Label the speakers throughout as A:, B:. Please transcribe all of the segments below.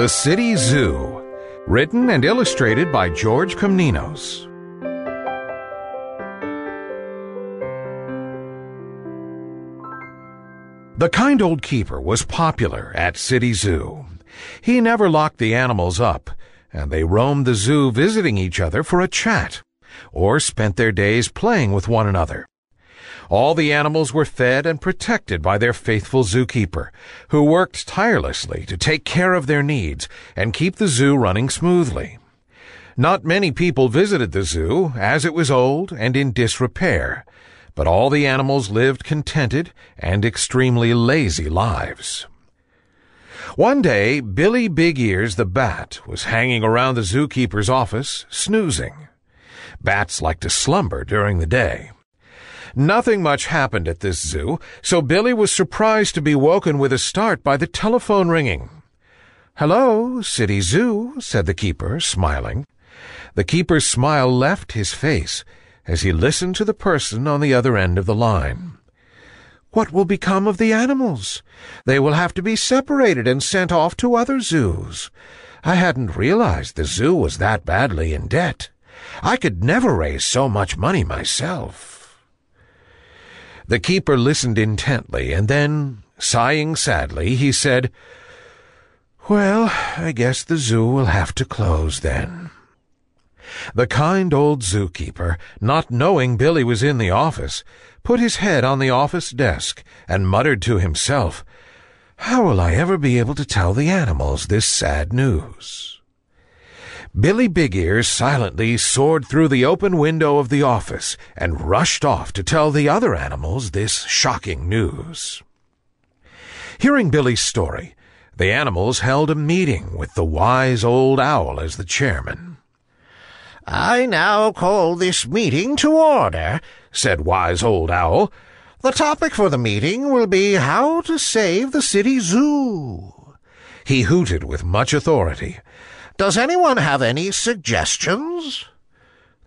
A: The City Zoo, written and illustrated by George Komnenos. The kind old keeper was popular at City Zoo. He never locked the animals up, and they roamed the zoo visiting each other for a chat, or spent their days playing with one another. All the animals were fed and protected by their faithful zookeeper, who worked tirelessly to take care of their needs and keep the zoo running smoothly. Not many people visited the zoo, as it was old and in disrepair, but all the animals lived contented and extremely lazy lives. One day, Billy Big Ears the bat was hanging around the zookeeper's office, snoozing. Bats like to slumber during the day. Nothing much happened at this zoo, so Billy was surprised to be woken with a start by the telephone ringing. Hello, City Zoo, said the keeper, smiling. The keeper's smile left his face as he listened to the person on the other end of the line. What will become of the animals? They will have to be separated and sent off to other zoos. I hadn't realized the zoo was that badly in debt. I could never raise so much money myself. The keeper listened intently, and then, sighing sadly, he said, Well, I guess the zoo will have to close then. The kind old zookeeper, not knowing Billy was in the office, put his head on the office desk and muttered to himself, How will I ever be able to tell the animals this sad news? Billy Big Ears silently soared through the open window of the office and rushed off to tell the other animals this shocking news. Hearing Billy's story, the animals held a meeting with the wise old owl as the chairman.
B: I now call this meeting to order, said wise old owl. The topic for the meeting will be how to save the city zoo.
A: He hooted with much authority.
B: Does anyone have any suggestions?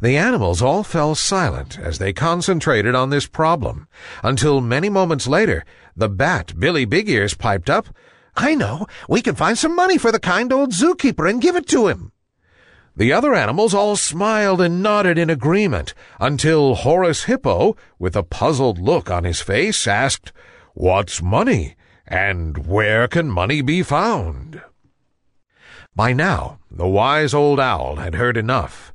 A: The animals all fell silent as they concentrated on this problem, until many moments later, the bat, Billy Big Ears, piped up,
B: I know. We can find some money for the kind old zookeeper and give it to him.
A: The other animals all smiled and nodded in agreement, until Horace Hippo, with a puzzled look on his face, asked, What's money? And where can money be found? By now, the wise old owl had heard enough.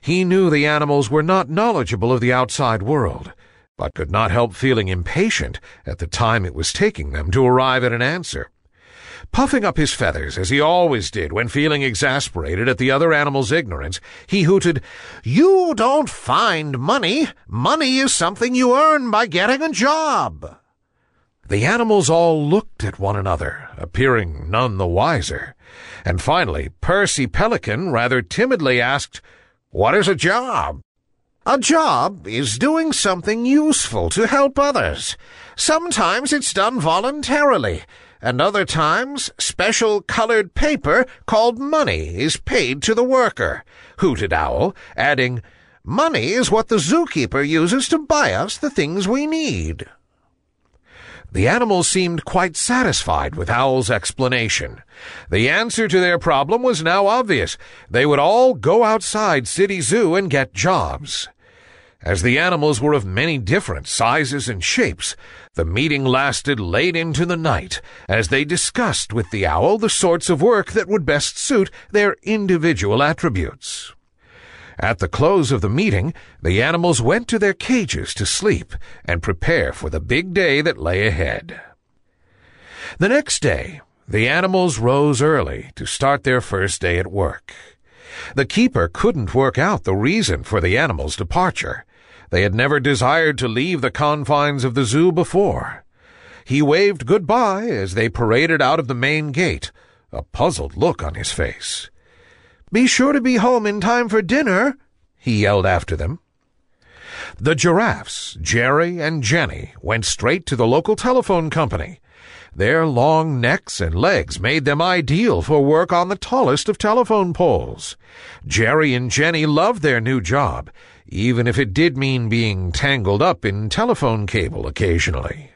A: He knew the animals were not knowledgeable of the outside world, but could not help feeling impatient at the time it was taking them to arrive at an answer. Puffing up his feathers, as he always did when feeling exasperated at the other animals' ignorance, he hooted,
B: You don't find money. Money is something you earn by getting a job.
A: The animals all looked at one another, appearing none the wiser. And finally, Percy Pelican rather timidly asked, What is a job?
B: A job is doing something useful to help others. Sometimes it's done voluntarily, and other times special colored paper called money is paid to the worker, hooted Owl, adding, Money is what the zookeeper uses to buy us the things we need.
A: The animals seemed quite satisfied with Owl's explanation. The answer to their problem was now obvious. They would all go outside City Zoo and get jobs. As the animals were of many different sizes and shapes, the meeting lasted late into the night as they discussed with the owl the sorts of work that would best suit their individual attributes. At the close of the meeting, the animals went to their cages to sleep and prepare for the big day that lay ahead. The next day, the animals rose early to start their first day at work. The keeper couldn't work out the reason for the animals' departure. They had never desired to leave the confines of the zoo before. He waved goodbye as they paraded out of the main gate, a puzzled look on his face.
B: Be sure to be home in time for dinner, he yelled after them.
A: The giraffes, Jerry and Jenny, went straight to the local telephone company. Their long necks and legs made them ideal for work on the tallest of telephone poles. Jerry and Jenny loved their new job, even if it did mean being tangled up in telephone cable occasionally.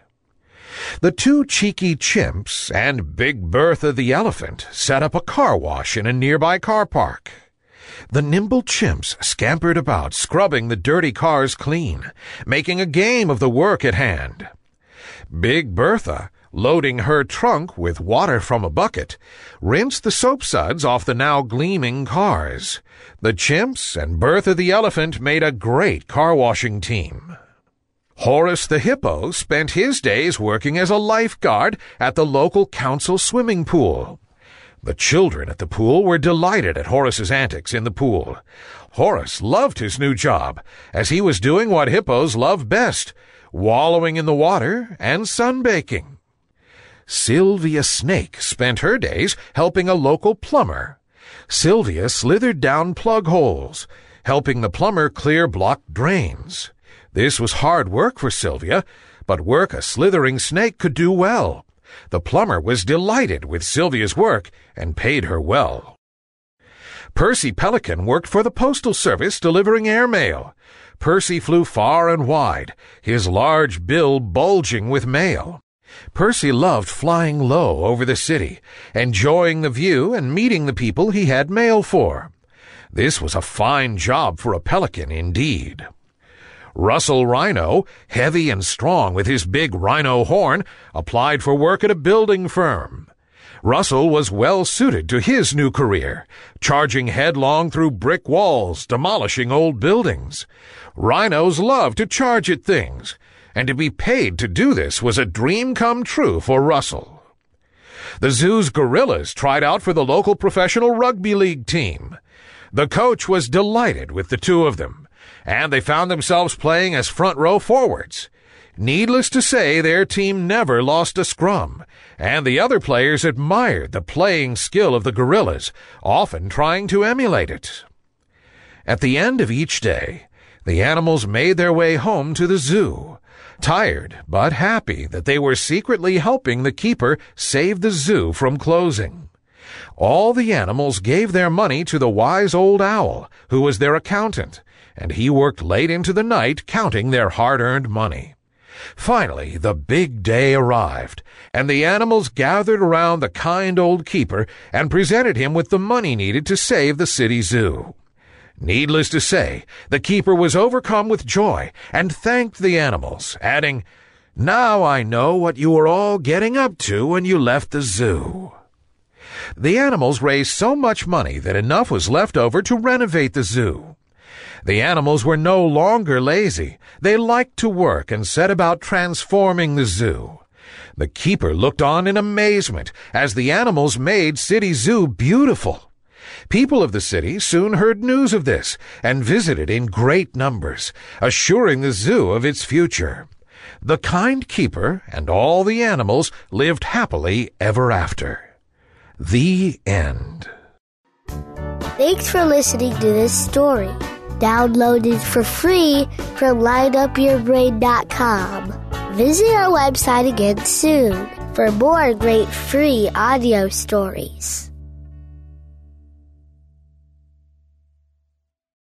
A: The two cheeky chimps and Big Bertha the elephant set up a car wash in a nearby car park. The nimble chimps scampered about, scrubbing the dirty cars clean, making a game of the work at hand. Big Bertha, loading her trunk with water from a bucket, rinsed the soap suds off the now gleaming cars. The chimps and Bertha the elephant made a great car washing team. Horace the hippo spent his days working as a lifeguard at the local council swimming pool. The children at the pool were delighted at Horace's antics in the pool. Horace loved his new job, as he was doing what hippos love best wallowing in the water and sunbaking. Sylvia Snake spent her days helping a local plumber. Sylvia slithered down plug holes, helping the plumber clear blocked drains. This was hard work for Sylvia, but work a slithering snake could do well. The plumber was delighted with Sylvia's work and paid her well. Percy Pelican worked for the Postal Service delivering airmail. Percy flew far and wide, his large bill bulging with mail. Percy loved flying low over the city, enjoying the view and meeting the people he had mail for. This was a fine job for a pelican indeed. Russell Rhino, heavy and strong with his big rhino horn, applied for work at a building firm. Russell was well suited to his new career, charging headlong through brick walls, demolishing old buildings. Rhinos love to charge at things, and to be paid to do this was a dream come true for Russell. The zoo's gorillas tried out for the local professional rugby league team. The coach was delighted with the two of them and they found themselves playing as front row forwards. Needless to say, their team never lost a scrum, and the other players admired the playing skill of the gorillas, often trying to emulate it. At the end of each day, the animals made their way home to the zoo, tired but happy that they were secretly helping the keeper save the zoo from closing. All the animals gave their money to the wise old owl, who was their accountant, and he worked late into the night counting their hard-earned money. Finally, the big day arrived, and the animals gathered around the kind old keeper and presented him with the money needed to save the city zoo. Needless to say, the keeper was overcome with joy and thanked the animals, adding, Now I know what you were all getting up to when you left the zoo. The animals raised so much money that enough was left over to renovate the zoo. The animals were no longer lazy. They liked to work and set about transforming the zoo. The keeper looked on in amazement as the animals made City Zoo beautiful. People of the city soon heard news of this and visited in great numbers, assuring the zoo of its future. The kind keeper and all the animals lived happily ever after. The end.
C: Thanks for listening to this story. Downloaded for free from lightupyourbrain.com. Visit our website again soon for more great free audio stories.